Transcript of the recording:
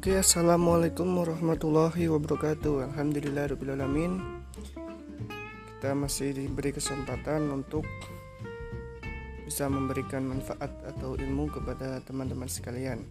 Oke, assalamualaikum warahmatullahi wabarakatuh. Alhamdulillahirobbilalamin. Kita masih diberi kesempatan untuk bisa memberikan manfaat atau ilmu kepada teman-teman sekalian.